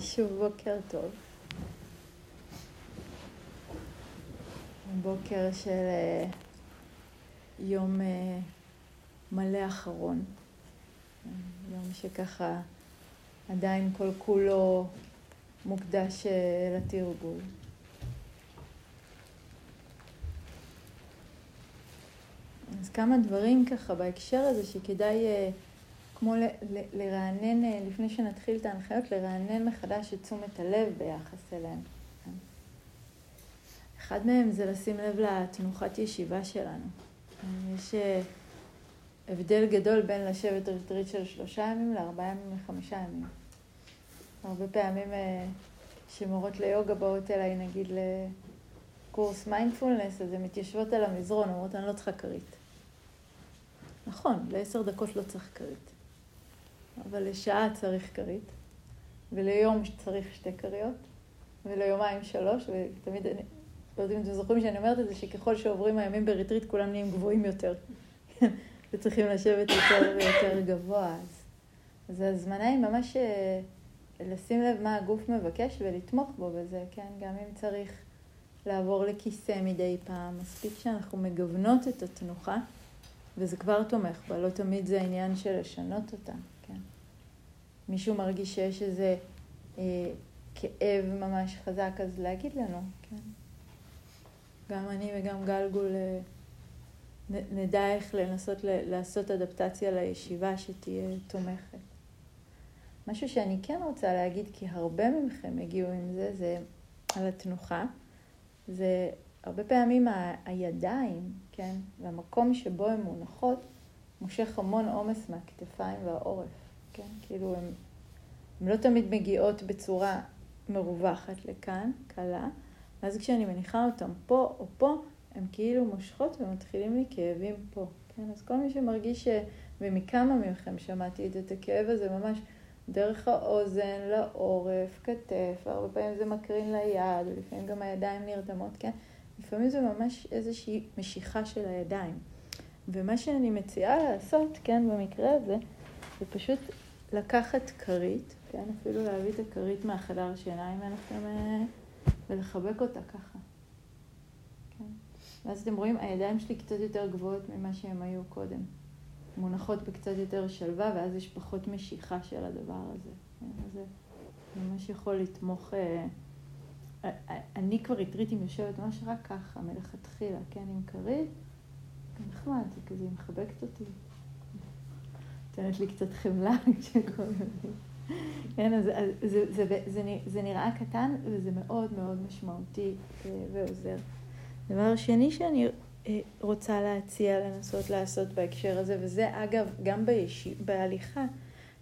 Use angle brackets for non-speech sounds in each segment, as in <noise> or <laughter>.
שוב בוקר טוב. בוקר של אה, יום אה, מלא אחרון. יום שככה עדיין כל כולו מוקדש אה, לתרגול. אז כמה דברים ככה בהקשר הזה שכדאי כמו לרענן, אה, לפני שנתחיל את ההנחיות, לרענן מחדש את תשומת הלב ביחס אליהם. אחד מהם זה לשים לב לתנוחת ישיבה שלנו. יש אה, הבדל גדול בין לשבת ריטריט של שלושה ימים לארבעה ימים לחמישה ימים. הרבה פעמים אה, שמורות ליוגה באות אליי, נגיד לקורס מיינדפולנס, אז הן מתיישבות על המזרון, אומרות, אני לא צריכה כרית. נכון, לעשר דקות לא צריך כרית. אבל לשעה צריך כרית, וליום צריך שתי כריות, וליומיים שלוש, ותמיד אני, לא יודעים אם אתם זוכרים שאני אומרת את זה, שככל שעוברים הימים בריטריט כולם נהיים גבוהים יותר. <laughs> וצריכים לשבת יותר ויותר גבוה. אז, אז ההזמנה היא ממש אה, לשים לב מה הגוף מבקש ולתמוך בו בזה, כן? גם אם צריך לעבור לכיסא מדי פעם, מספיק שאנחנו מגוונות את התנוחה, וזה כבר תומך בה, לא תמיד זה העניין של לשנות אותה. מישהו מרגיש שיש איזה אה, כאב ממש חזק, אז להגיד לנו, כן. גם אני וגם גלגול אה, נדע איך לנסות ל- לעשות אדפטציה לישיבה שתהיה תומכת. משהו שאני כן רוצה להגיד, כי הרבה מכם הגיעו עם זה, זה על התנוחה. זה הרבה פעמים ה- הידיים, כן, והמקום שבו הן מונחות, מושך המון עומס מהכתפיים והעורף. כן? כאילו הן, לא תמיד מגיעות בצורה מרווחת לכאן, קלה, ואז כשאני מניחה אותן פה או פה, הן כאילו מושכות ומתחילים לי כאבים פה, כן? אז כל מי שמרגיש, ש... ומכמה מכם שמעתי את הכאב הזה ממש דרך האוזן, לעורף, כתף, הרבה פעמים זה מקרין ליד, ולפעמים גם הידיים נרדמות, כן? לפעמים זה ממש איזושהי משיכה של הידיים. ומה שאני מציעה לעשות, כן, במקרה הזה, זה פשוט לקחת כרית, כן, אפילו להביא את הכרית מהחדר שינה אם אין לכם, אה, ולחבק אותה ככה. כן. ואז אתם רואים, הידיים שלי קצת יותר גבוהות ממה שהן היו קודם. מונחות בקצת יותר שלווה, ואז יש פחות משיכה של הדבר הזה. כן, זה ממש יכול לתמוך... אה, אה, אני כבר הטריתי יושבת ממש רק ככה, מלכתחילה, כן, עם כרית. נחמד, זה כזה, מחבקת אותי. נותנת לי קצת חמלה <laughs> כשקוראים. כן, אז, אז זה, זה, זה, זה, זה נראה קטן וזה מאוד מאוד משמעותי אה, ועוזר. דבר שני שאני אה, רוצה להציע לנסות לעשות בהקשר הזה, וזה אגב גם ביש... בהליכה,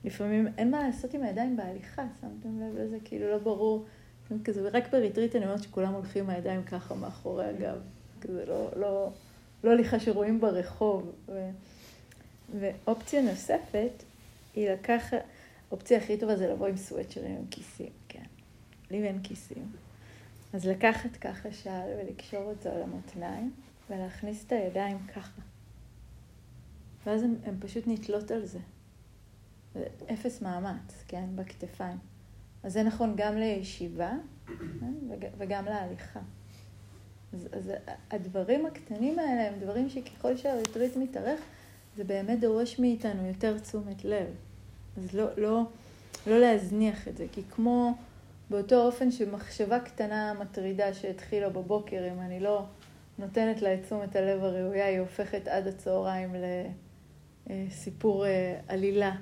לפעמים אין מה לעשות עם הידיים בהליכה, שמתם לב לזה? כאילו לא ברור, כזה, ורק בריטריט אני אומרת שכולם הולכים עם הידיים ככה מאחורי הגב, כזה לא, לא, לא הליכה שרואים ברחוב. ו... ואופציה נוספת היא לקחת, האופציה הכי טובה זה לבוא עם סוואצ'רים עם כיסים, כן. לי אין כיסים. אז לקחת ככה שעל ולקשור אותו על המותניים ולהכניס את הידיים ככה. ואז הן פשוט נתלות על זה. אפס מאמץ, כן, בכתפיים. אז זה נכון גם לישיבה כן? וגם להליכה. אז, אז הדברים הקטנים האלה הם דברים שככל שהריטריט מתארך, זה באמת דורש מאיתנו יותר תשומת לב. אז לא, לא, לא להזניח את זה, כי כמו באותו אופן שמחשבה קטנה מטרידה שהתחילה בבוקר, אם אני לא נותנת לה את תשומת הלב הראויה, היא הופכת עד הצהריים לסיפור אה, עלילה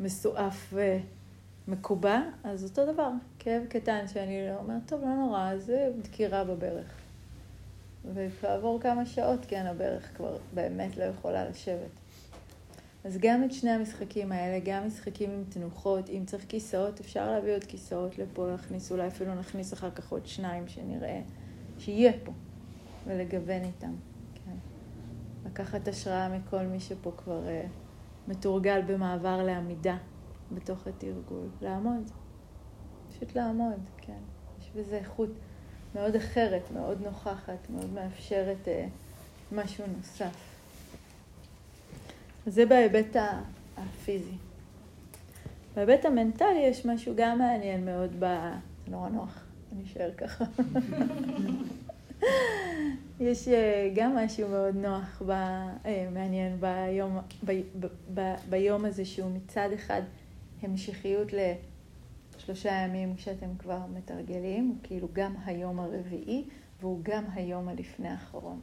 מסועף ומקובע, אז אותו דבר, כאב קטן שאני לא אומרת, טוב, לא נורא, זה דקירה בברך. וכעבור כמה שעות, כן, הברך כבר באמת לא יכולה לשבת. אז גם את שני המשחקים האלה, גם משחקים עם תנוחות, אם צריך כיסאות, אפשר להביא עוד כיסאות לפה, להכניס, אולי אפילו נכניס אחר כך עוד שניים שנראה, שיהיה פה, ולגוון איתם. כן. לקחת השראה מכל מי שפה כבר uh, מתורגל במעבר לעמידה בתוך התרגול. לעמוד. פשוט לעמוד, כן. יש בזה איכות מאוד אחרת, מאוד נוכחת, מאוד מאפשרת uh, משהו נוסף. זה בהיבט הפיזי. בהיבט המנטלי יש משהו גם מעניין מאוד ב... זה נורא נוח, אני אשאר ככה. <laughs> יש אה, גם משהו מאוד נוח, ב, אה, מעניין ביום, ב, ב, ב, ביום הזה שהוא מצד אחד המשכיות לשלושה ימים כשאתם כבר מתרגלים, הוא כאילו גם היום הרביעי והוא גם היום הלפני האחרון.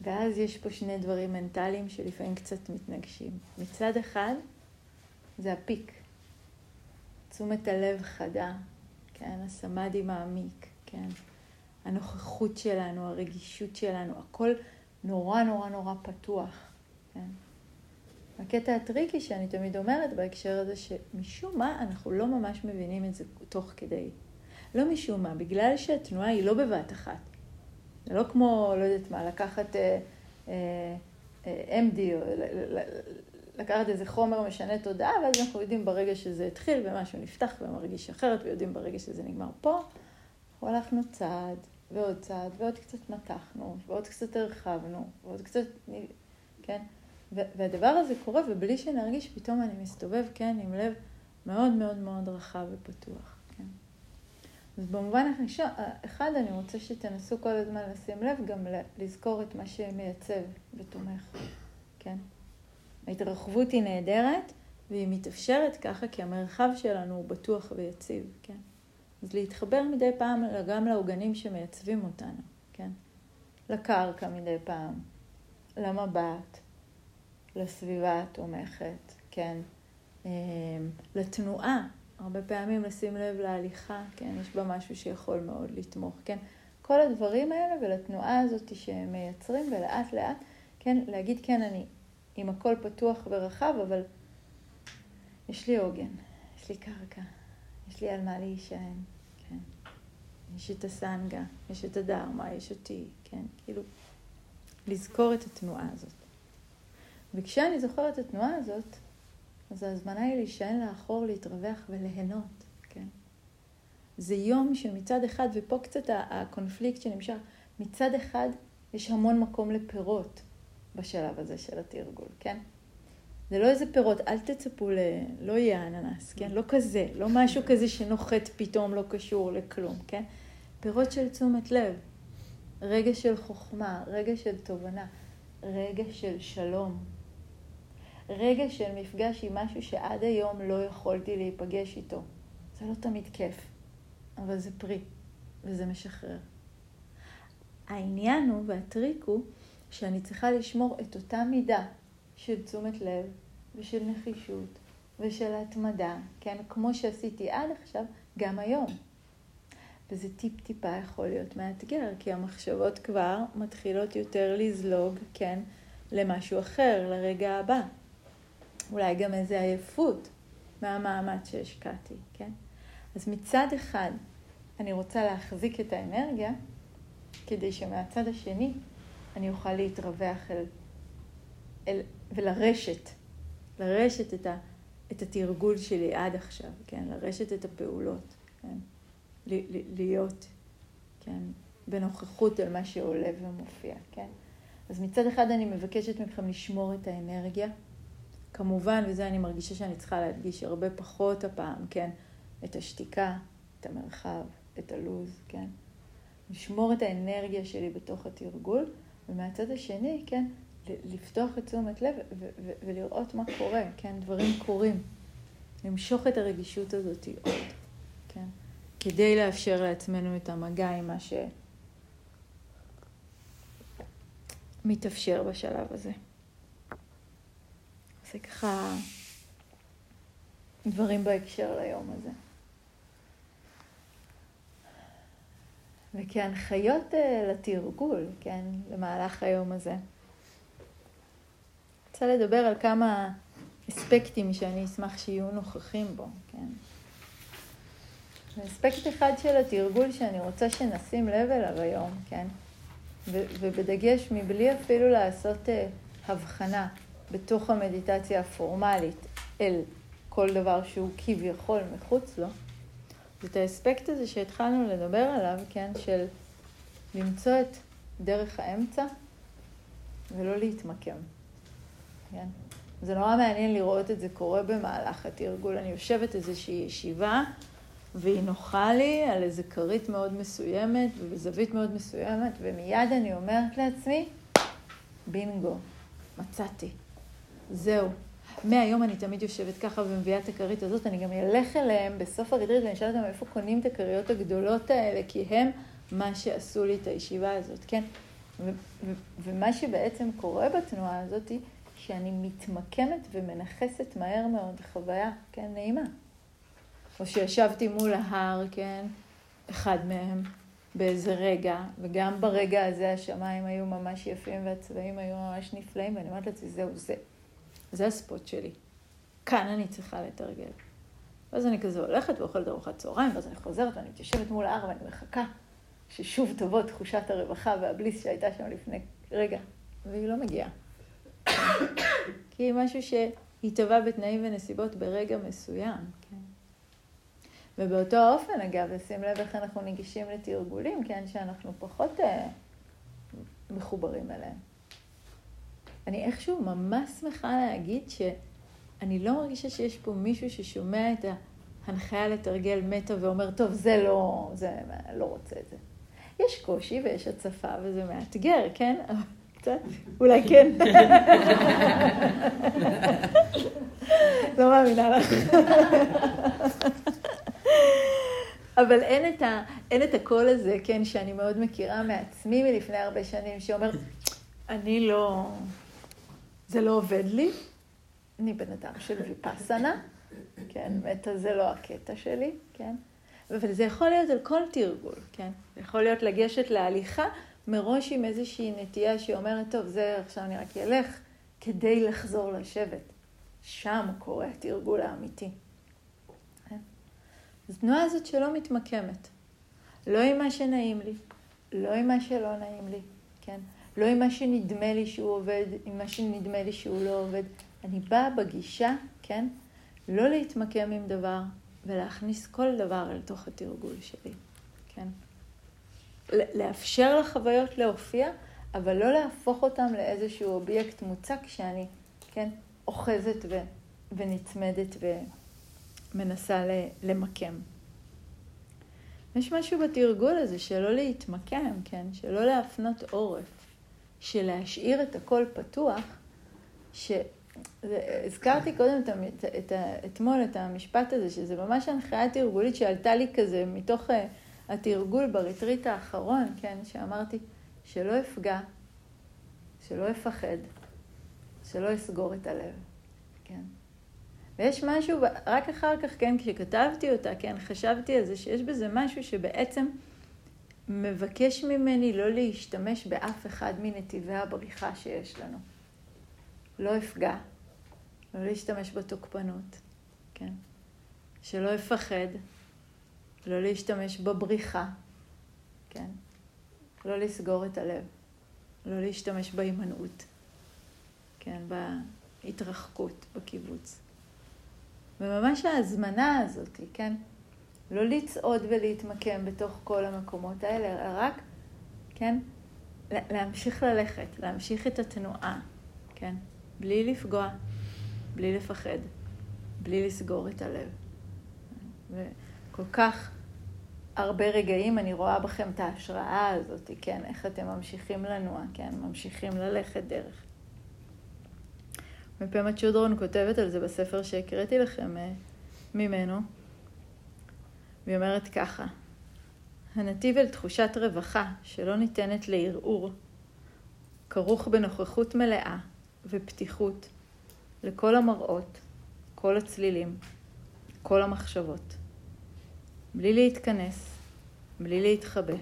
ואז יש פה שני דברים מנטליים שלפעמים קצת מתנגשים. מצד אחד, זה הפיק. תשומת הלב חדה, כן? הסמאדי מעמיק, כן? הנוכחות שלנו, הרגישות שלנו, הכל נורא נורא נורא פתוח, כן? הקטע הטריקי שאני תמיד אומרת בהקשר הזה, שמשום מה אנחנו לא ממש מבינים את זה תוך כדי. לא משום מה, בגלל שהתנועה היא לא בבת אחת. זה לא כמו, לא יודעת מה, לקחת אה, אה, אה, MD, או לקחת איזה חומר משנה תודעה, ואז אנחנו יודעים ברגע שזה התחיל ומשהו נפתח ומרגיש אחרת, ויודעים ברגע שזה נגמר פה. אנחנו הלכנו צעד, ועוד צעד, ועוד קצת מתחנו, ועוד קצת הרחבנו, ועוד קצת, כן? והדבר הזה קורה, ובלי שנרגיש, פתאום אני מסתובב, כן, עם לב מאוד מאוד מאוד רחב ופתוח? אז במובן הראשון, אחד, אני רוצה שתנסו כל הזמן לשים לב, גם לזכור את מה שמייצב ותומך, כן? ההתרחבות היא נהדרת, והיא מתאפשרת ככה כי המרחב שלנו הוא בטוח ויציב, כן? אז להתחבר מדי פעם גם לעוגנים שמייצבים אותנו, כן? לקרקע מדי פעם, למבט, לסביבה התומכת, כן? אמ, לתנועה, הרבה פעמים לשים לב להליכה, כן? יש בה משהו שיכול מאוד לתמוך, כן? כל הדברים האלה ולתנועה הזאת שהם מייצרים ולאט לאט, כן? להגיד כן, אני עם הכל פתוח ורחב, אבל יש לי עוגן, יש לי קרקע, יש לי על מה להישען, כן? יש את הסנגה, יש את הדרמה, יש אותי, כן? כאילו, לזכור את התנועה הזאת. וכשאני זוכרת את התנועה הזאת, אז ההזמנה היא להישען לאחור, להתרווח וליהנות, כן? זה יום שמצד אחד, ופה קצת הקונפליקט שנמשך, מצד אחד יש המון מקום לפירות בשלב הזה של התרגול, כן? זה לא איזה פירות, אל תצפו ל... לא יהיה אננס, כן? לא כזה, לא משהו כזה שנוחת פתאום לא קשור לכלום, כן? פירות של תשומת לב, רגע של חוכמה, רגע של תובנה, רגע של שלום, רגע של מפגש עם משהו שעד היום לא יכולתי להיפגש איתו. זה לא תמיד כיף, אבל זה פרי, וזה משחרר. העניין הוא והטריק הוא שאני צריכה לשמור את אותה מידה של תשומת לב ושל נחישות ושל התמדה, כן, כמו שעשיתי עד עכשיו, גם היום. וזה טיפ-טיפה יכול להיות מאתגר, כי המחשבות כבר מתחילות יותר לזלוג, כן, למשהו אחר, לרגע הבא. אולי גם איזו עייפות מהמאמץ שהשקעתי, כן? אז מצד אחד, אני רוצה להחזיק את האנרגיה, כדי שמהצד השני אני אוכל להתרווח אל, אל, ולרשת, לרשת את, ה, את התרגול שלי עד עכשיו, כן? לרשת את הפעולות, כן? להיות, כן? בנוכחות על מה שעולה ומופיע, כן? אז מצד אחד אני מבקשת מכם לשמור את האנרגיה. כמובן, וזה אני מרגישה שאני צריכה להדגיש הרבה פחות הפעם, כן? את השתיקה, את המרחב, את הלוז, כן? לשמור את האנרגיה שלי בתוך התרגול, ומהצד השני, כן, לפתוח את תשומת לב ולראות מה קורה, כן, דברים קורים. למשוך את הרגישות הזאת עוד, כן, כדי לאפשר לעצמנו את המגע עם מה שמתאפשר בשלב הזה. זה ככה דברים בהקשר ליום הזה. וכהנחיות אה, לתרגול, כן, למהלך היום הזה. רוצה לדבר על כמה אספקטים שאני אשמח שיהיו נוכחים בו, כן. אספקט אחד של התרגול שאני רוצה שנשים לב אליו היום, כן, ו- ובדגש מבלי אפילו לעשות uh, הבחנה בתוך המדיטציה הפורמלית אל כל דבר שהוא כביכול מחוץ לו, את האספקט הזה שהתחלנו לדבר עליו, כן, של למצוא את דרך האמצע ולא להתמקם, כן? זה נורא מעניין לראות את זה קורה במהלך התרגול. אני יושבת איזושהי ישיבה, והיא נוחה לי על איזה כרית מאוד מסוימת ובזווית מאוד מסוימת, ומיד אני אומרת לעצמי, בינגו, מצאתי. זהו. מהיום אני תמיד יושבת ככה ומביאה את הכרית הזאת, אני גם אלך אליהם בסוף הריטריט ואני אשאל אותם איפה קונים את הכריות הגדולות האלה, כי הם מה שעשו לי את הישיבה הזאת, כן? ו- ו- ומה שבעצם קורה בתנועה הזאת, שאני מתמקמת ומנכסת מהר מאוד חוויה, כן, נעימה. או שישבתי מול ההר, כן, אחד מהם, באיזה רגע, וגם ברגע הזה השמיים היו ממש יפים והצבעים היו ממש נפלאים, ואני אומרת לעצמי, זהו, זה. זה הספוט שלי. כאן אני צריכה לתרגל. ואז אני כזה הולכת ואוכלת ארוחת צהריים, ואז אני חוזרת ואני מתיישבת מול ההר ואני מחכה ששוב תבוא תחושת הרווחה והבליס שהייתה שם לפני רגע, והיא לא מגיעה. <coughs> כי היא משהו שהתהווה בתנאים ונסיבות ברגע מסוים, כן. ובאותו אופן, אגב, לשים לב איך אנחנו ניגשים לתרגולים, כן, שאנחנו פחות אה, מחוברים אליהם. אני איכשהו ממש שמחה להגיד שאני לא מרגישה שיש פה מישהו ששומע את ההנחיה לתרגל מטה ואומר, טוב, זה לא, זה, לא רוצה את זה. יש קושי ויש הצפה וזה מאתגר, כן? קצת, אולי כן. <laughs> לא מאמינה לך. אבל אין את, ה, אין את הקול הזה, כן, שאני מאוד מכירה מעצמי מלפני הרבה שנים, שאומר, אני לא, זה לא עובד לי, אני בן אדם של ויפאסנה, כן, מטה זה לא הקטע שלי, כן, אבל זה יכול להיות על כל תרגול, כן, זה יכול להיות לגשת להליכה מראש עם איזושהי נטייה שאומרת, טוב, זה עכשיו אני רק אלך כדי לחזור לשבת. שם קורה התרגול האמיתי. כן? זו תנועה הזאת שלא מתמקמת. לא עם מה שנעים לי, לא עם מה שלא נעים לי, כן? לא עם מה שנדמה לי שהוא עובד, עם מה שנדמה לי שהוא לא עובד. אני באה בגישה, כן? לא להתמקם עם דבר ולהכניס כל דבר אל תוך התרגול שלי, כן? לאפשר לחוויות להופיע, אבל לא להפוך אותם לאיזשהו אובייקט מוצק שאני, כן, אוחזת ו, ונצמדת ומנסה למקם. יש משהו בתרגול הזה שלא להתמקם, כן, שלא להפנות עורף. של להשאיר את הכל פתוח, שהזכרתי קודם את, את, אתמול את המשפט הזה, שזה ממש הנחיה תרגולית שעלתה לי כזה מתוך אה, התרגול בריטריט האחרון, כן, שאמרתי שלא אפגע, שלא אפחד, שלא אסגור את הלב, כן. ויש משהו, רק אחר כך, כן, כשכתבתי אותה, כן, חשבתי על זה, שיש בזה משהו שבעצם מבקש ממני לא להשתמש באף אחד מנתיבי הבריחה שיש לנו. לא אפגע, לא להשתמש בתוקפנות, כן? שלא אפחד, לא להשתמש בבריחה, כן? לא לסגור את הלב, לא להשתמש בהימנעות, כן? בהתרחקות, בקיבוץ. וממש ההזמנה הזאת, כן? לא לצעוד ולהתמקם בתוך כל המקומות האלה, אלא רק, כן, להמשיך ללכת, להמשיך את התנועה, כן, בלי לפגוע, בלי לפחד, בלי לסגור את הלב. וכל כך הרבה רגעים אני רואה בכם את ההשראה הזאת, כן, איך אתם ממשיכים לנוע, כן, ממשיכים ללכת דרך. מפמה צ'ודרון כותבת על זה בספר שהקראתי לכם אה, ממנו. והיא אומרת ככה, הנתיב אל תחושת רווחה שלא ניתנת לערעור, כרוך בנוכחות מלאה ופתיחות לכל המראות, כל הצלילים, כל המחשבות. בלי להתכנס, בלי להתחבא,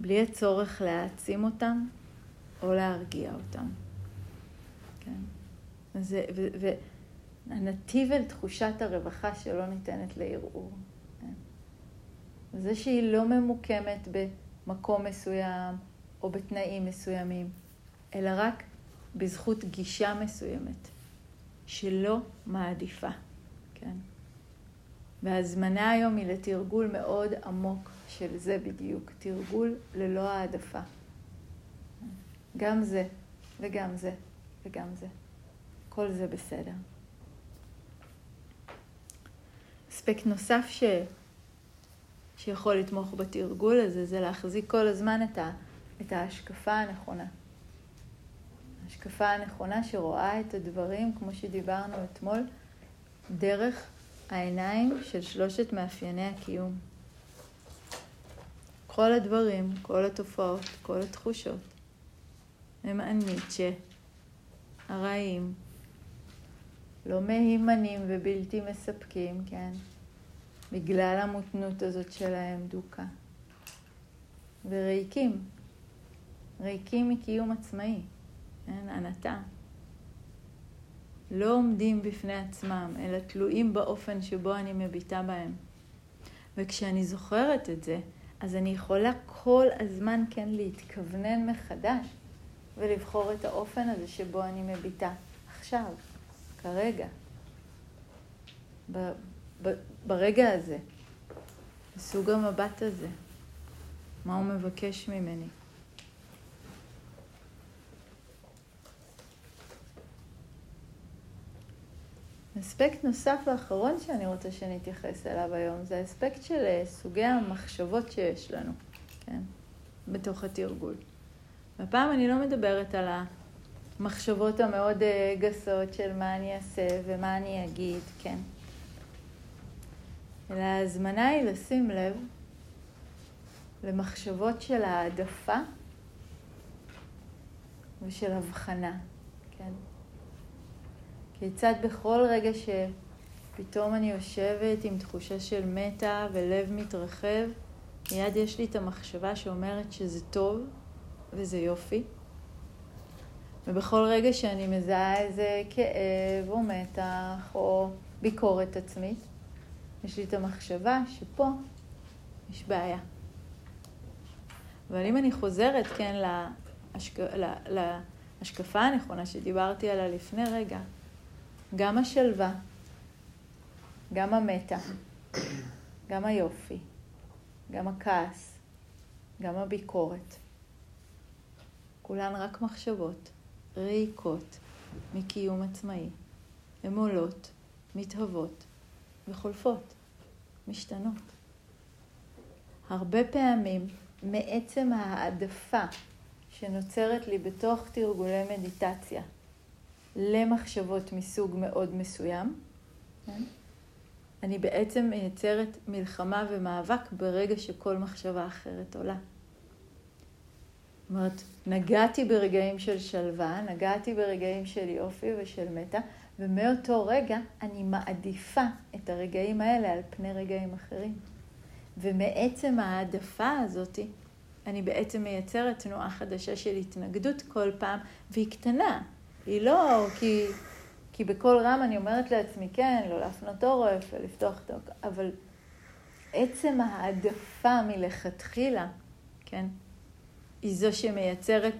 בלי הצורך להעצים אותם או להרגיע אותם. כן? זה, והנתיב אל תחושת הרווחה שלא ניתנת לערעור. זה שהיא לא ממוקמת במקום מסוים או בתנאים מסוימים, אלא רק בזכות גישה מסוימת, שלא מעדיפה, כן? וההזמנה היום היא לתרגול מאוד עמוק של זה בדיוק, תרגול ללא העדפה. גם זה וגם זה וגם זה. כל זה בסדר. אספקט נוסף ש... שיכול לתמוך בתרגול הזה, זה להחזיק כל הזמן את, ה... את ההשקפה הנכונה. ההשקפה הנכונה שרואה את הדברים, כמו שדיברנו אתמול, דרך העיניים של שלושת מאפייני הקיום. כל הדברים, כל התופעות, כל התחושות, הם הניטשה, הרעים, לא מהימנים ובלתי מספקים, כן? בגלל המותנות הזאת שלהם דוקה. וריקים, ריקים מקיום עצמאי, כן? ענתה. לא עומדים בפני עצמם, אלא תלויים באופן שבו אני מביטה בהם. וכשאני זוכרת את זה, אז אני יכולה כל הזמן כן להתכוונן מחדש ולבחור את האופן הזה שבו אני מביטה. עכשיו, כרגע, ב, ב, ברגע הזה, בסוג המבט הזה, מה הוא מבקש ממני. אספקט נוסף ואחרון שאני רוצה שנתייחס אליו היום זה האספקט של אה, סוגי המחשבות שיש לנו, כן, בתוך התרגול. והפעם אני לא מדברת על המחשבות המאוד אה, גסות של מה אני אעשה ומה אני אגיד, כן. אלא ההזמנה היא לשים לב למחשבות של העדפה ושל הבחנה, כן. כיצד בכל רגע שפתאום אני יושבת עם תחושה של מתה ולב מתרחב, מיד יש לי את המחשבה שאומרת שזה טוב וזה יופי. ובכל רגע שאני מזהה איזה כאב או מתח או ביקורת עצמית, יש לי את המחשבה שפה יש בעיה. אבל אם אני חוזרת, כן, להשק... להשקפה הנכונה שדיברתי עליה לפני רגע, גם השלווה, גם המתח, גם היופי, גם הכעס, גם הביקורת. כולן רק מחשבות ריקות מקיום עצמאי. הן עולות, מתהוות וחולפות, משתנות. הרבה פעמים מעצם העדפה שנוצרת לי בתוך תרגולי מדיטציה, למחשבות מסוג מאוד מסוים, כן? אני בעצם מייצרת מלחמה ומאבק ברגע שכל מחשבה אחרת עולה. זאת אומרת, נגעתי ברגעים של שלווה, נגעתי ברגעים של יופי ושל מתה, ומאותו רגע אני מעדיפה את הרגעים האלה על פני רגעים אחרים. ומעצם העדפה הזאתי, אני בעצם מייצרת תנועה חדשה של התנגדות כל פעם, והיא קטנה. היא לא כי, כי בקול רם אני אומרת לעצמי, כן, לא להפנות עורף ולפתוח העוק, אבל עצם העדפה מלכתחילה, כן, היא זו שמייצרת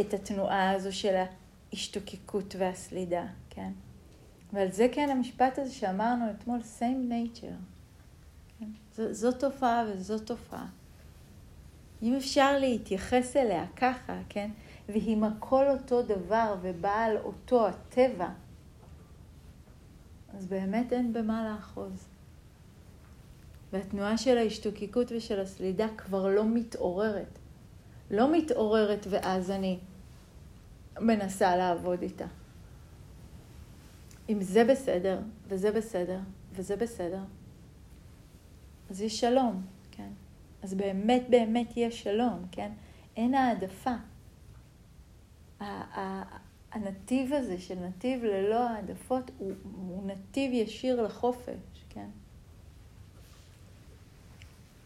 את התנועה הזו של ההשתוקקות והסלידה, כן? ועל זה כן המשפט הזה שאמרנו אתמול, same nature. כן? זו, תופעה וזו תופעה. אם אפשר להתייחס אליה ככה, כן? ואם הכל אותו דבר ובעל אותו הטבע, אז באמת אין במה לאחוז. והתנועה של ההשתוקקות ושל הסלידה כבר לא מתעוררת. לא מתעוררת ואז אני מנסה לעבוד איתה. אם זה בסדר, וזה בסדר, וזה בסדר, אז יש שלום, כן? אז באמת באמת יש שלום, כן? אין העדפה. הנתיב הזה של נתיב ללא העדפות הוא, הוא נתיב ישיר לחופש, כן?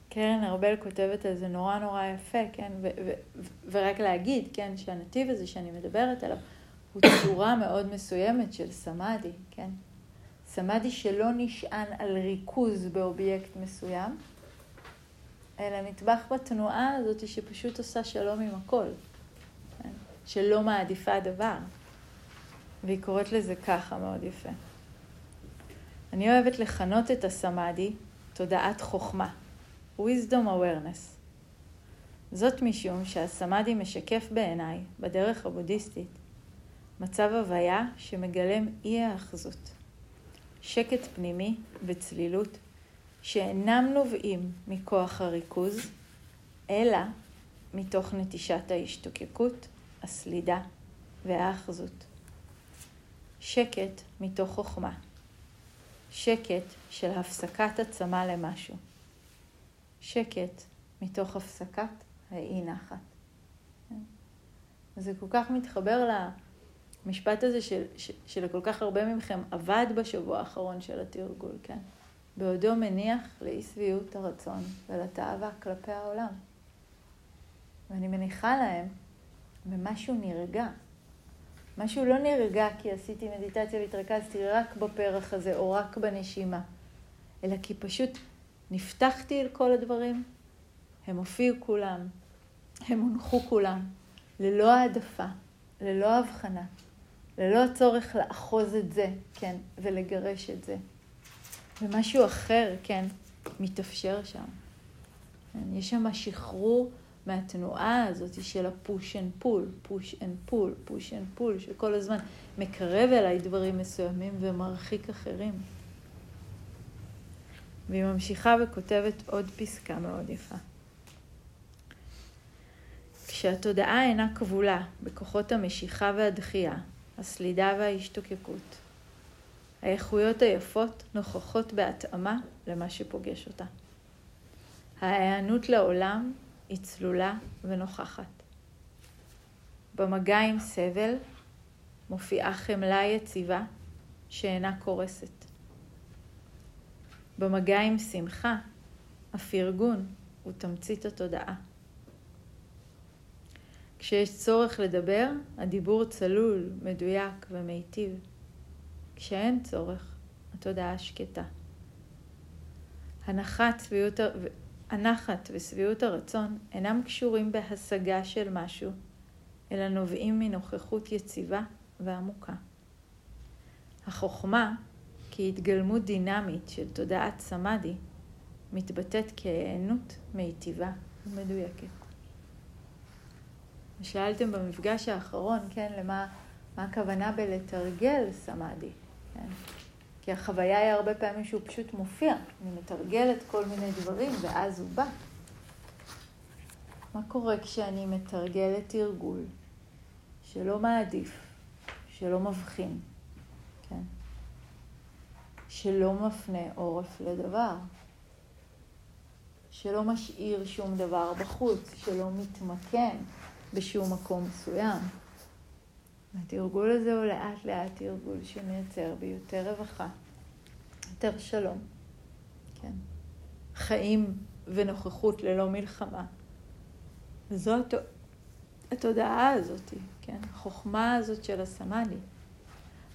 קרן ארבל כותבת על זה נורא נורא יפה, כן? ו- ו- ורק להגיד, כן, שהנתיב הזה שאני מדברת עליו הוא צורה מאוד מסוימת של סמאדי, כן? סמאדי שלא נשען על ריכוז באובייקט מסוים, אלא נטבח בתנועה הזאת שפשוט עושה שלום עם הכל, כן? שלא מעדיפה דבר. והיא קוראת לזה ככה מאוד יפה. אני אוהבת לכנות את הסמאדי תודעת חוכמה. Wisdom awareness. זאת משום שהסמאדי משקף בעיניי, בדרך הבודהיסטית, מצב הוויה שמגלם אי האחזות. שקט פנימי וצלילות שאינם נובעים מכוח הריכוז, אלא מתוך נטישת ההשתוקקות, הסלידה והאחזות. שקט מתוך חוכמה. שקט של הפסקת עצמה למשהו. שקט מתוך הפסקת האי נחת. זה כל כך מתחבר למשפט הזה של, של, שלכל כך הרבה מכם עבד בשבוע האחרון של התרגול, כן? בעודו מניח לאי שביעות הרצון ולתאווה כלפי העולם. ואני מניחה להם ומשהו נרגע. משהו לא נרגע כי עשיתי מדיטציה והתרכזתי רק בפרח הזה או רק בנשימה, אלא כי פשוט נפתחתי אל כל הדברים, הם הופיעו כולם, הם הונחו כולם, ללא העדפה, ללא הבחנה, ללא הצורך לאחוז את זה, כן, ולגרש את זה. ומשהו אחר, כן, מתאפשר שם. כן, יש שם שחרור מהתנועה הזאת של ה push and pull, push and pull, push and pull, שכל הזמן מקרב אליי דברים מסוימים ומרחיק אחרים. והיא ממשיכה וכותבת עוד פסקה מאוד יפה. כשהתודעה אינה כבולה בכוחות המשיכה והדחייה, הסלידה וההשתוקקות, האיכויות היפות נוכחות בהתאמה למה שפוגש אותה. ההיענות לעולם היא צלולה ונוכחת. במגע עם סבל מופיעה חמלה יציבה שאינה קורסת. במגע עם שמחה, הפרגון הוא תמצית התודעה. כשיש צורך לדבר, הדיבור צלול, מדויק ומיטיב. כשאין צורך, התודעה שקטה. הנחת, שביעות, הנחת ושביעות הרצון אינם קשורים בהשגה של משהו, אלא נובעים מנוכחות יציבה ועמוקה. החוכמה, כהתגלמות דינמית של תודעת סמאדי, מתבטאת כהיענות מיטיבה ומדויקת. שאלתם במפגש האחרון, כן, למה מה הכוונה בלתרגל סמאדי, כן? כי החוויה היא הרבה פעמים שהוא פשוט מופיע, אני מתרגלת כל מיני דברים ואז הוא בא. מה קורה כשאני מתרגלת תרגול שלא מעדיף, שלא מבחין? שלא מפנה עורף לדבר, שלא משאיר שום דבר בחוץ, שלא מתמקן בשום מקום מסוים. התרגול הזה הוא לאט לאט תרגול שמייצר בי יותר רווחה, יותר שלום, כן? חיים ונוכחות ללא מלחמה. הת... התודעה הזאת, כן? החוכמה הזאת של הסמאדי.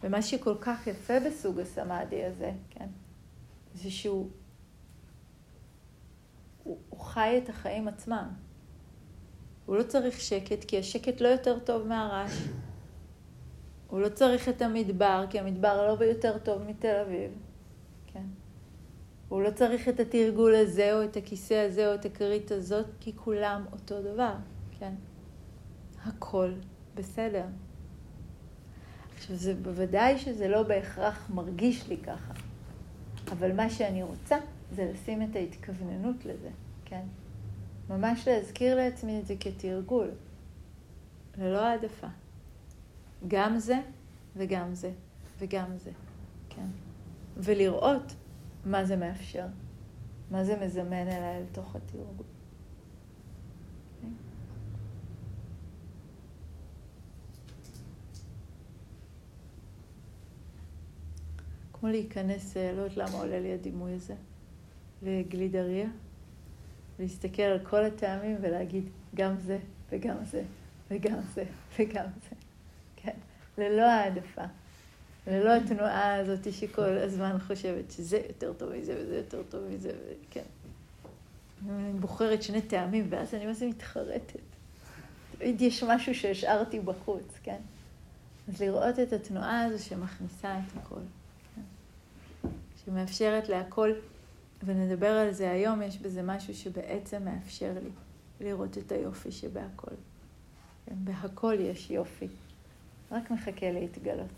ומה שכל כך יפה בסוג הסמאדי הזה, כן? זה שהוא הוא, הוא חי את החיים עצמם. הוא לא צריך שקט, כי השקט לא יותר טוב מהרעש. הוא לא צריך את המדבר, כי המדבר לא יותר טוב מתל אביב, כן? הוא לא צריך את התרגול הזה, או את הכיסא הזה, או את הכרית הזאת, כי כולם אותו דבר, כן? הכל בסדר. עכשיו, זה בוודאי שזה לא בהכרח מרגיש לי ככה, אבל מה שאני רוצה זה לשים את ההתכווננות לזה, כן? ממש להזכיר לעצמי את זה כתרגול, ללא העדפה. גם זה וגם זה וגם זה, כן. ולראות מה זה מאפשר, מה זה מזמן אליי לתוך התרגול. כמו להיכנס, אה, לא יודעת למה עולה לי הדימוי הזה, לגלידריה, להסתכל על כל הטעמים ולהגיד גם זה וגם זה וגם זה וגם זה. ללא העדפה, ללא התנועה הזאת שכל הזמן חושבת שזה יותר טוב מזה וזה יותר טוב מזה, וכן. אני בוחרת שני טעמים, ואז אני מה זה מתחרטת. תמיד יש משהו שהשארתי בחוץ, כן? אז לראות את התנועה הזו שמכניסה את הכל, כן? שמאפשרת להכל, ונדבר על זה היום, יש בזה משהו שבעצם מאפשר לי לראות את היופי שבהכל. כן? בהכל יש יופי. רק מחכה להתגלות.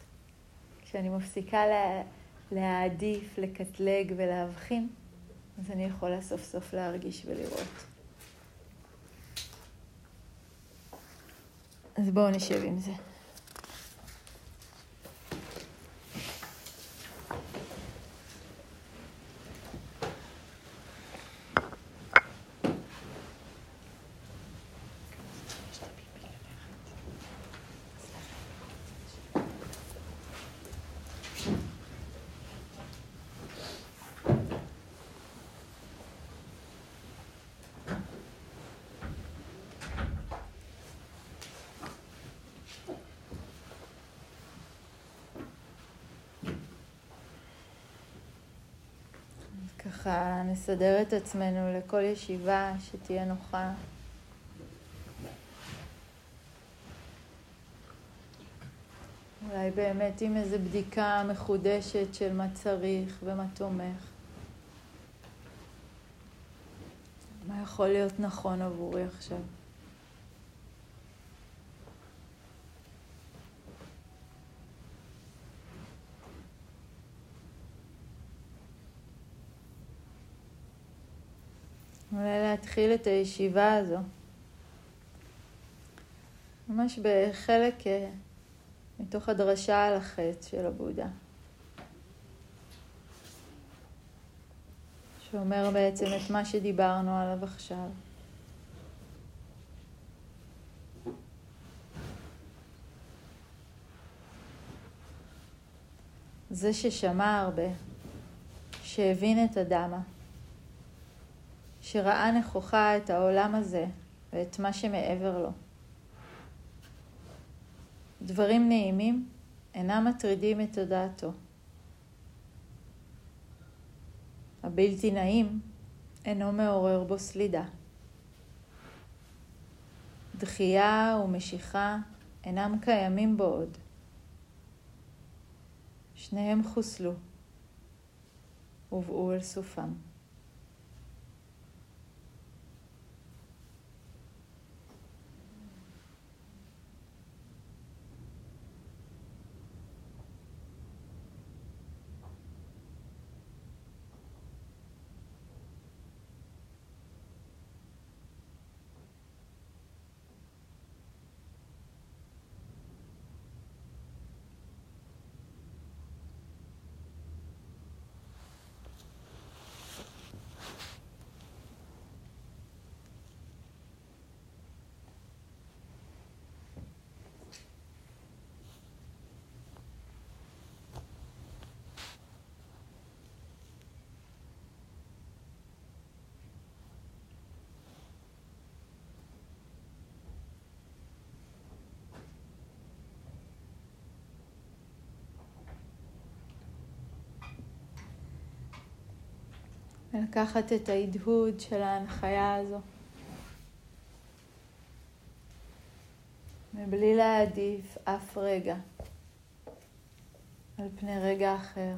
כשאני מפסיקה לה, להעדיף, לקטלג ולהבחין, אז אני יכולה סוף סוף להרגיש ולראות. אז בואו נשב עם זה. נסדר את עצמנו לכל ישיבה שתהיה נוחה. אולי באמת עם איזו בדיקה מחודשת של מה צריך ומה תומך. מה יכול להיות נכון עבורי עכשיו. אולי להתחיל את הישיבה הזו. ממש בחלק אה, מתוך הדרשה על החטא של הבודה. שאומר בעצם את מה שדיברנו עליו עכשיו. זה ששמע הרבה, שהבין את הדמה. שראה נכוחה את העולם הזה ואת מה שמעבר לו. דברים נעימים אינם מטרידים את תודעתו. הבלתי נעים אינו מעורר בו סלידה. דחייה ומשיכה אינם קיימים בו עוד. שניהם חוסלו, הובאו אל סופם. ולקחת את ההדהוד של ההנחיה הזו. מבלי להעדיף אף רגע על פני רגע אחר.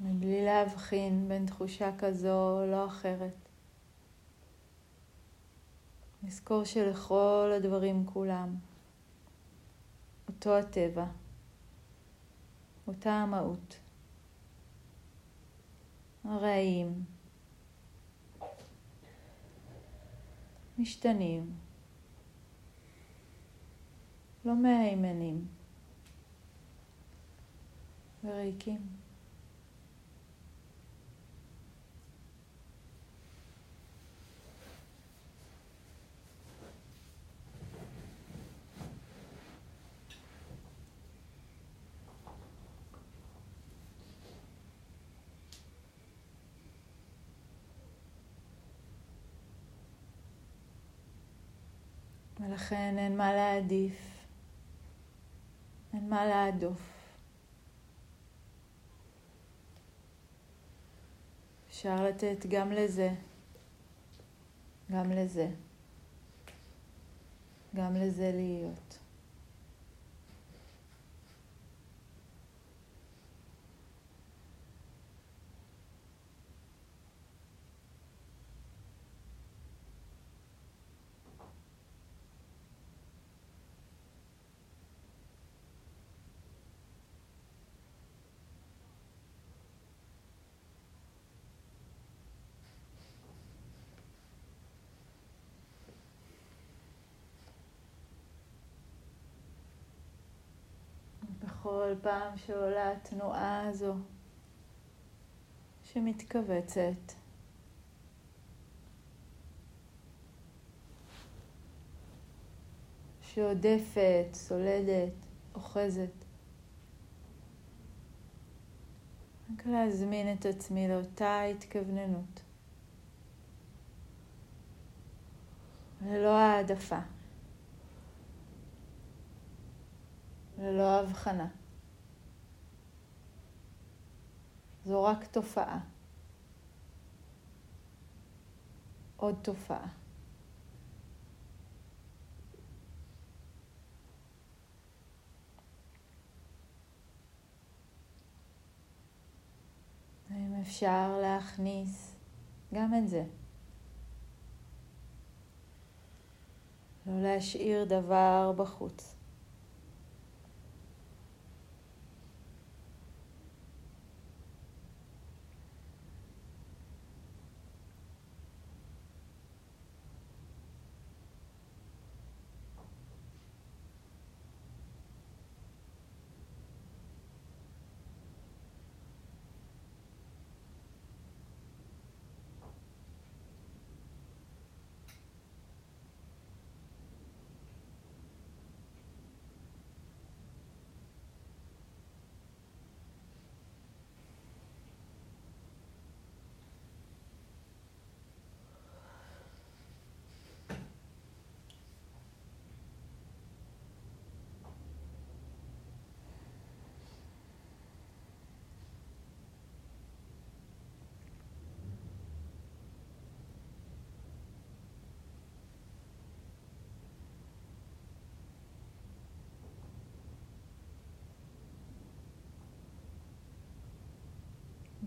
מבלי להבחין בין תחושה כזו לא אחרת. נזכור שלכל הדברים כולם, אותו הטבע, אותה המהות, הרעים, משתנים, לא מהימנים וריקים. ולכן אין מה להעדיף, אין מה להדוף. אפשר לתת גם לזה, גם לזה, גם לזה להיות. בכל פעם שעולה התנועה הזו שמתכווצת. שעודפת, סולדת, אוחזת. רק להזמין את עצמי לאותה התכווננות. ללא העדפה. ללא הבחנה. זו רק תופעה. עוד תופעה. האם אפשר להכניס גם את זה? לא להשאיר דבר בחוץ.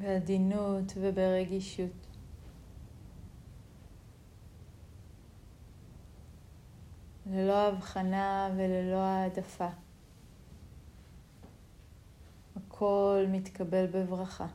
בעדינות וברגישות. ללא הבחנה וללא העדפה. הכל מתקבל בברכה.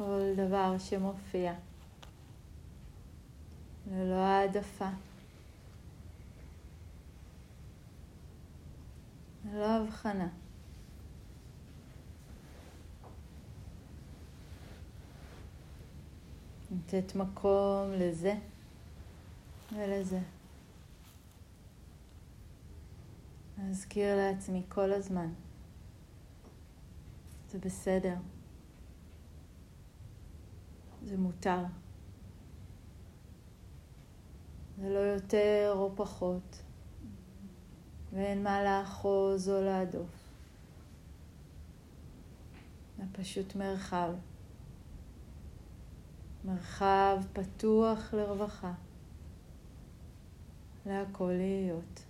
כל דבר שמופיע, ללא העדפה, ללא הבחנה. לתת מקום לזה ולזה. להזכיר לעצמי כל הזמן. זה בסדר. זה מותר. זה לא יותר או פחות, ואין מה לאחוז או להדוף. זה פשוט מרחב. מרחב פתוח לרווחה, להכל להיות.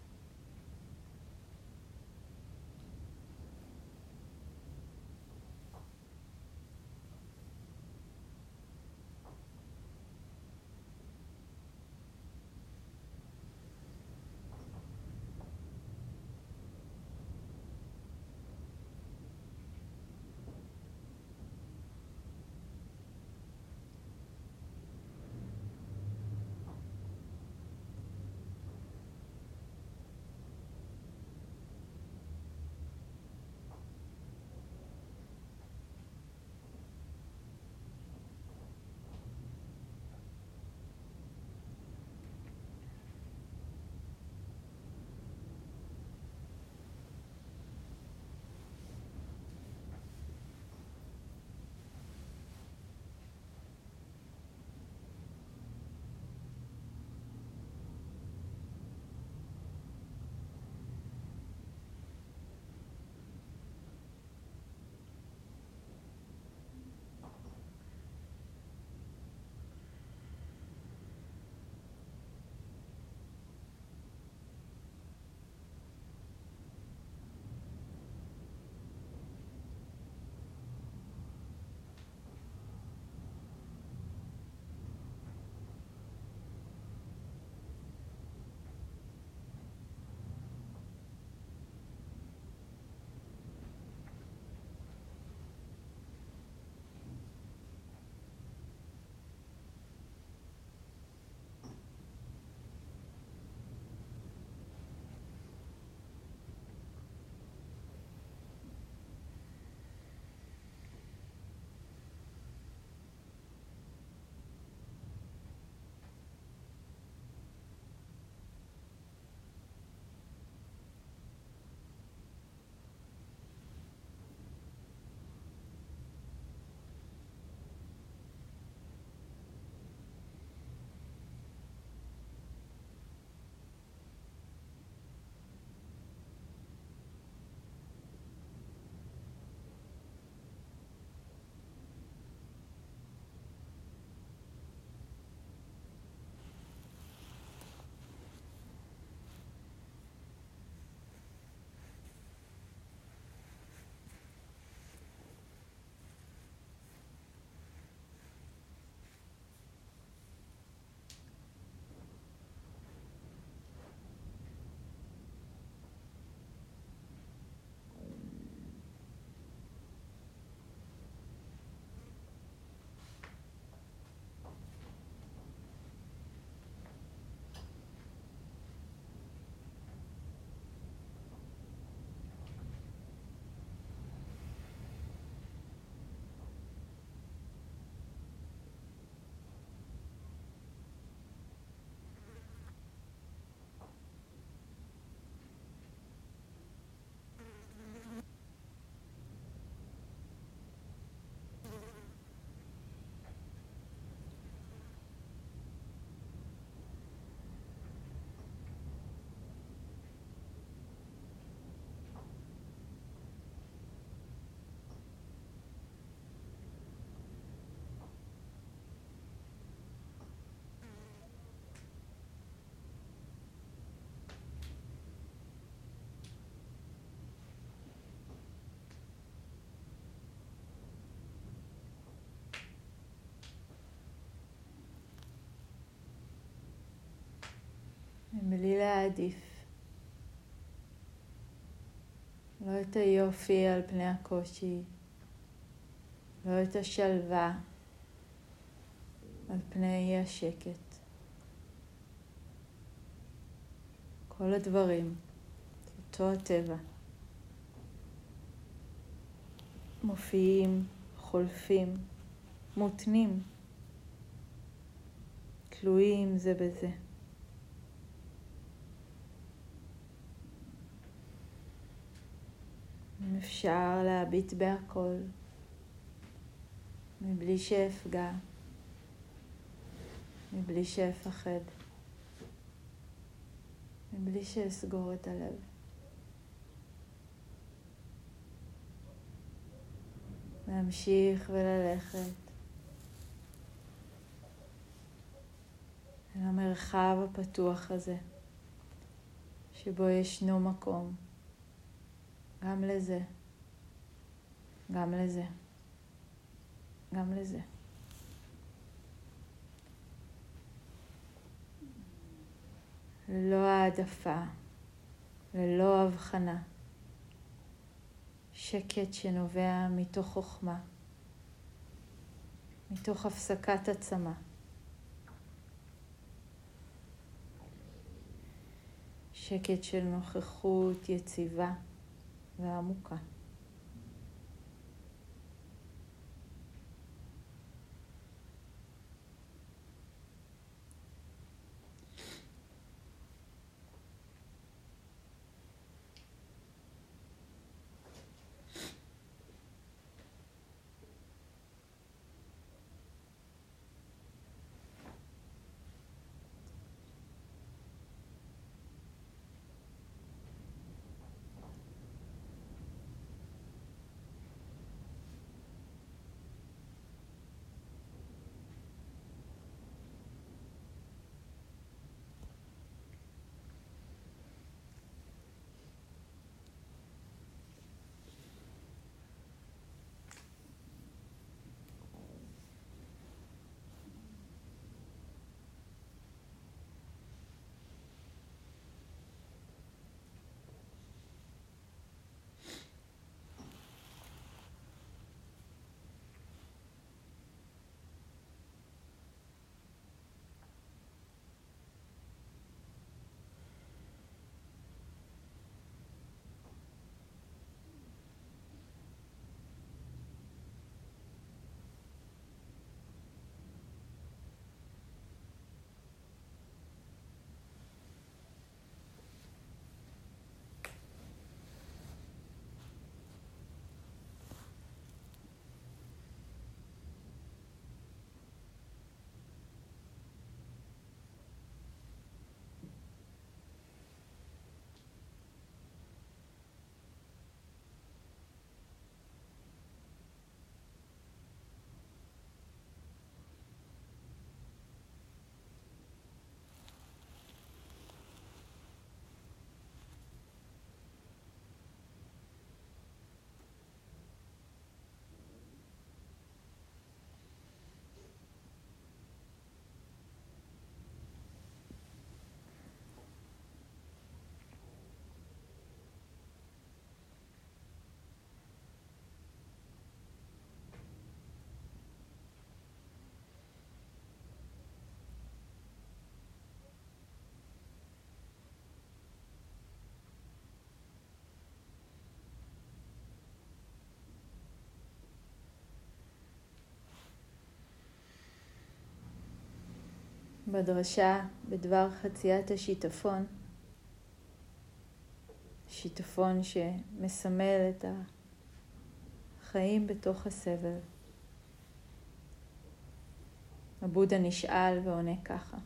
בלי להעדיף. לא את היופי על פני הקושי, לא את השלווה על פני השקט. כל הדברים, אותו הטבע, מופיעים, חולפים, מותנים, תלויים זה בזה. אפשר להביט בהכל, מבלי שאפגע, מבלי שאפחד. מבלי שאסגור את הלב. להמשיך וללכת אל המרחב הפתוח הזה, שבו ישנו מקום גם לזה, גם לזה, גם לזה. ללא העדפה, ללא הבחנה. שקט שנובע מתוך חוכמה, מתוך הפסקת עצמה. שקט של נוכחות יציבה ועמוקה. בדרשה בדבר חציית השיטפון, שיטפון שמסמל את החיים בתוך הסבל. הבודה נשאל ועונה ככה.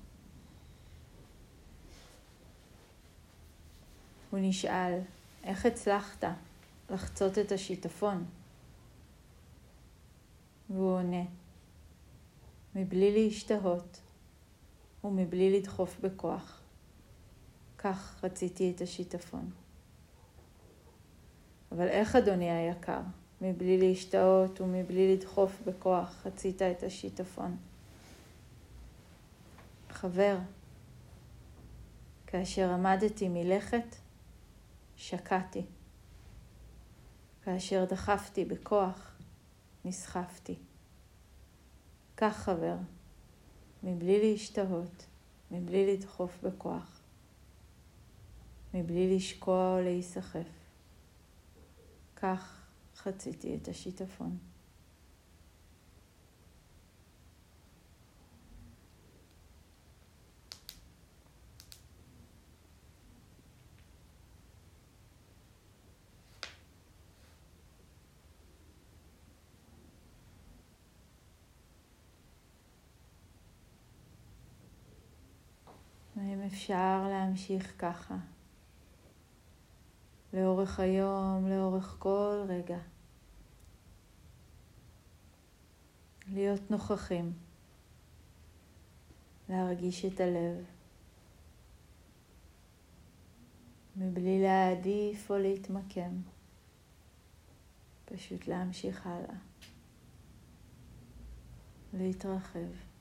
הוא נשאל, איך הצלחת לחצות את השיטפון? והוא עונה, מבלי להשתהות, ומבלי לדחוף בכוח. כך רציתי את השיטפון. אבל איך, אדוני היקר, מבלי להשתאות ומבלי לדחוף בכוח, רצית את השיטפון? חבר, כאשר עמדתי מלכת, שקעתי. כאשר דחפתי בכוח, נסחפתי. כך, חבר, מבלי להשתהות, מבלי לדחוף בכוח, מבלי לשקוע או להיסחף. כך חציתי את השיטפון. האם אפשר להמשיך ככה? לאורך היום, לאורך כל רגע. להיות נוכחים, להרגיש את הלב, מבלי להעדיף או להתמקם, פשוט להמשיך הלאה, להתרחב.